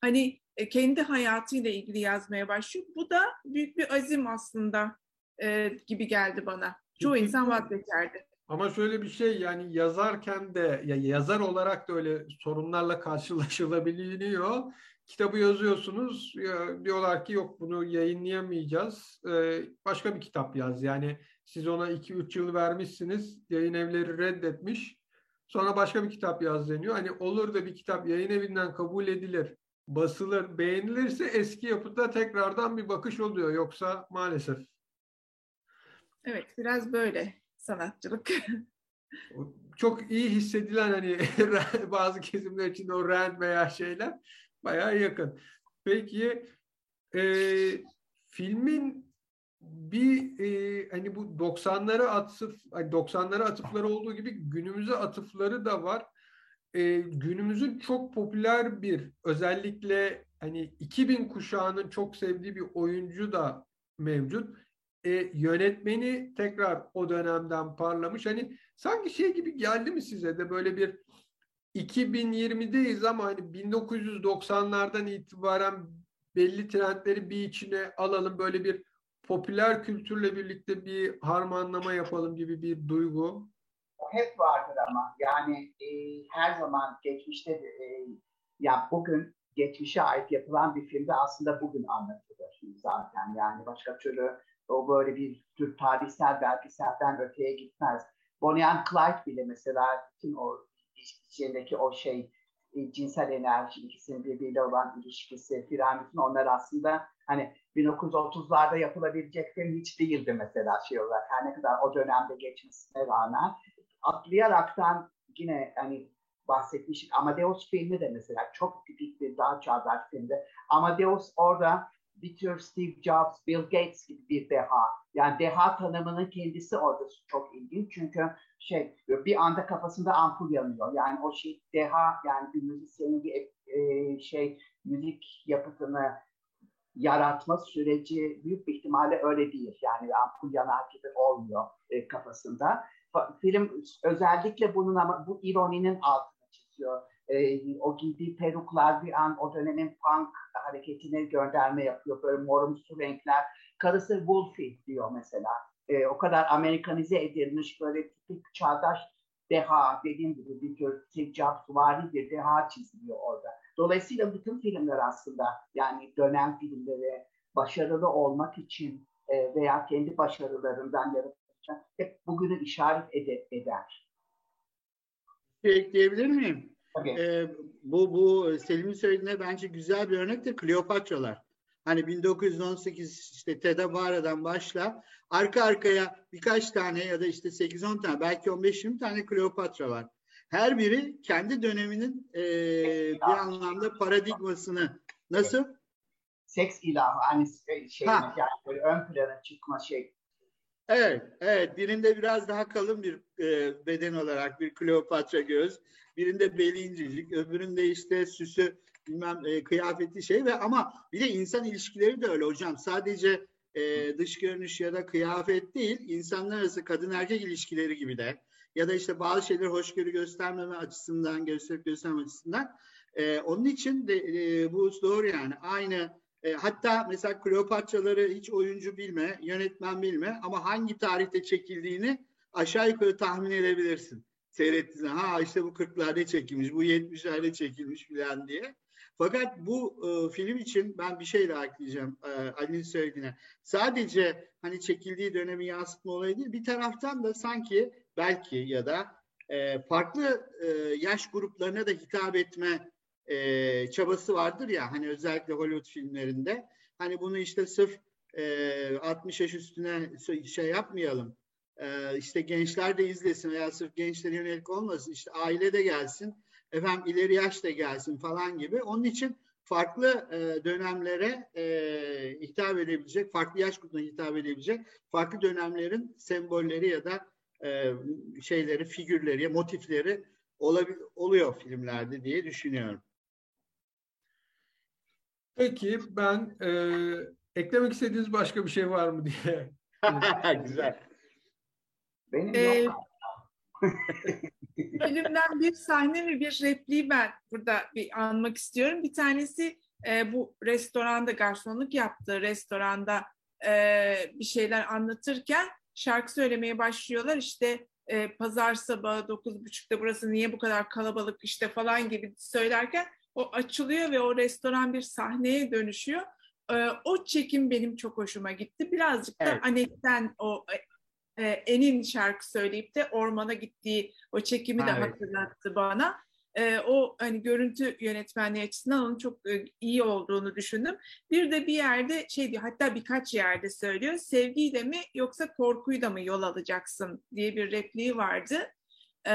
Hani e, kendi hayatıyla ilgili yazmaya başlıyor. Bu da büyük bir azim aslında e, gibi geldi bana. Çoğu insan vazgeçerdi. Ama şöyle bir şey yani yazarken de ya yazar olarak da öyle sorunlarla karşılaşılabiliyor. Kitabı yazıyorsunuz ya diyorlar ki yok bunu yayınlayamayacağız. Ee, başka bir kitap yaz. Yani siz ona 2-3 yıl vermişsiniz. Yayın evleri reddetmiş. Sonra başka bir kitap yaz deniyor. Hani olur da bir kitap yayın evinden kabul edilir, basılır, beğenilirse eski yapıda tekrardan bir bakış oluyor. Yoksa maalesef. Evet biraz böyle sanatçılık. çok iyi hissedilen hani (laughs) bazı kesimler için o rant veya şeyler bayağı yakın. Peki e, filmin bir e, hani bu 90'lara atıf hani 90'lara atıfları olduğu gibi günümüze atıfları da var. E, günümüzün çok popüler bir özellikle hani 2000 kuşağının çok sevdiği bir oyuncu da mevcut. E, yönetmeni tekrar o dönemden parlamış. Hani sanki şey gibi geldi mi size de böyle bir 2020'deyiz ama hani 1990'lardan itibaren belli trendleri bir içine alalım böyle bir popüler kültürle birlikte bir harmanlama yapalım gibi bir duygu. O hep vardır ama yani e, her zaman geçmişte de, e, ya bugün geçmişe ait yapılan bir filmde aslında bugün anlatılır zaten yani başka türlü o böyle bir tür tarihsel belgeselden öteye gitmez. Bonnie and Clyde bile mesela bütün o içindeki o şey e, cinsel enerji ikisinin birbiriyle olan ilişkisi bütün onlar aslında hani 1930'larda yapılabilecek film hiç değildi mesela şey olarak her ne kadar o dönemde geçmesine rağmen atlayaraktan yine hani bahsetmiştik Amadeus filmi de mesela çok tipik bir daha çağdaş filmdi. Amadeus orada bir tür Steve Jobs, Bill Gates gibi bir deha. Yani deha tanımının kendisi orada çok ilginç. Çünkü şey bir anda kafasında ampul yanıyor. Yani o şey deha yani bir müzisyenin bir e, şey müzik yapıtını yaratma süreci büyük bir ihtimalle öyle değil. Yani ampul yanar gibi olmuyor e, kafasında. Film özellikle bunun ama bu ironinin altını çiziyor. E, o giydiği peruklar bir an o dönemin punk hareketine gönderme yapıyor. Böyle morumsu renkler. Karısı Wolfie diyor mesela. E, o kadar Amerikanize edilmiş böyle tipik çağdaş deha dediğim gibi bir tür Steve Jobs vari bir deha çiziliyor orada. Dolayısıyla bütün filmler aslında yani dönem filmleri başarılı olmak için e, veya kendi başarılarından yaratacak hep bugünü işaret ed- eder. Bir ekleyebilir miyim? Tabii. Ee, bu bu Selim'in söylediğine bence güzel bir örnek de Kleopatralar. Hani 1918 işte Ted Bara'dan başla arka arkaya birkaç tane ya da işte 8-10 tane belki 15-20 tane Kleopatra var. Her biri kendi döneminin e, bir anlamda paradigmasını nasıl? Seks ilahı hani şey Ha. yani böyle ön plana çıkma şey. Evet, evet. Birinde biraz daha kalın bir e, beden olarak bir Kleopatra göz, birinde beli incecik, öbüründe işte süsü bilmem e, kıyafeti şey ve ama bir de insan ilişkileri de öyle hocam. Sadece e, dış görünüş ya da kıyafet değil, insanlar arası kadın erkek ilişkileri gibi de ya da işte bazı şeyleri hoşgörü göstermeme açısından, gösterip göstermeme açısından. E, onun için de e, bu doğru yani. Aynı e, hatta mesela Kleopatraları hiç oyuncu bilme, yönetmen bilme ama hangi tarihte çekildiğini aşağı yukarı tahmin edebilirsin. Seyrettiğinde ha işte bu 40'larda çekilmiş, bu 70'lerde çekilmiş falan diye. Fakat bu e, film için ben bir şey daha ekleyeceğim e, Ali'nin söylediğine. Sadece hani çekildiği dönemi yansıtma olayı değil, bir taraftan da sanki belki ya da e, farklı e, yaş gruplarına da hitap etme e, çabası vardır ya hani özellikle Hollywood filmlerinde. Hani bunu işte sırf e, 60 yaş üstüne şey yapmayalım. e, işte gençler de izlesin veya sırf gençlere yönelik olmasın. İşte aile de gelsin, efendim ileri yaş da gelsin falan gibi. Onun için farklı e, dönemlere e, hitap edebilecek, farklı yaş grubuna hitap edebilecek farklı dönemlerin sembolleri ya da e, şeyleri, figürleri, motifleri olabil, oluyor filmlerde diye düşünüyorum. Peki ben e, eklemek istediğiniz başka bir şey var mı diye. (laughs) Güzel. Benim Ee, yok. (laughs) Filmden bir sahne ve bir repliği ben burada bir anmak istiyorum. Bir tanesi e, bu restoranda garsonluk yaptığı restoranda e, bir şeyler anlatırken şarkı söylemeye başlıyorlar. İşte e, pazar sabahı 9.30'da burası niye bu kadar kalabalık işte falan gibi söylerken o açılıyor ve o restoran bir sahneye dönüşüyor. E, o çekim benim çok hoşuma gitti. Birazcık da Evet. Anet'ten o e, En'in şarkı söyleyip de ormana gittiği o çekimi de Evet. hatırlattı bana. E, o hani görüntü yönetmenliği açısından onun çok e, iyi olduğunu düşündüm. Bir de bir yerde şey diyor hatta birkaç yerde söylüyor sevgiyle mi yoksa korkuyla mı yol alacaksın diye bir repliği vardı e,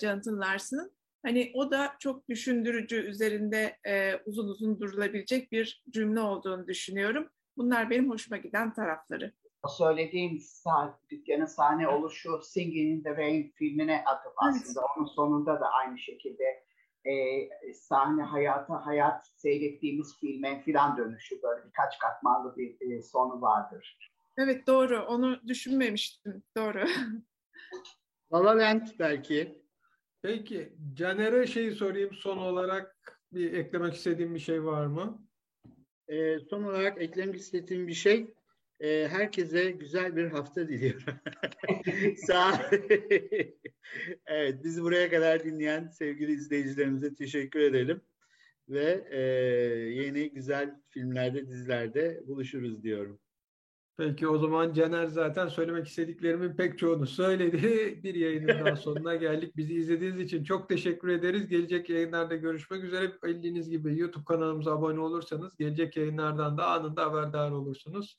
Jonathan Larson'ın. Hani o da çok düşündürücü üzerinde e, uzun uzun durulabilecek bir cümle olduğunu düşünüyorum. Bunlar benim hoşuma giden tarafları. Söylediğim sah dükkanın sahne oluşu Singing in the Rain filmine atıp aslında onun sonunda da aynı şekilde e, sahne hayata hayat seyrettiğimiz filme filan dönüşü böyle birkaç katmanlı bir e, sonu vardır. Evet doğru. Onu düşünmemiştim. Doğru. La La belki. Peki Caner'e şeyi sorayım son olarak bir eklemek istediğim bir şey var mı? Ee, son olarak eklemek istediğim bir şey. E, herkese güzel bir hafta diliyorum. (laughs) Sağ (laughs) Evet, bizi buraya kadar dinleyen sevgili izleyicilerimize teşekkür edelim. Ve e, yeni güzel filmlerde, dizilerde buluşuruz diyorum. Peki o zaman Caner zaten söylemek istediklerimin pek çoğunu söyledi. (laughs) Bir yayının daha sonuna geldik. Bizi izlediğiniz için çok teşekkür ederiz. Gelecek yayınlarda görüşmek üzere. Bildiğiniz gibi YouTube kanalımıza abone olursanız gelecek yayınlardan da anında haberdar olursunuz.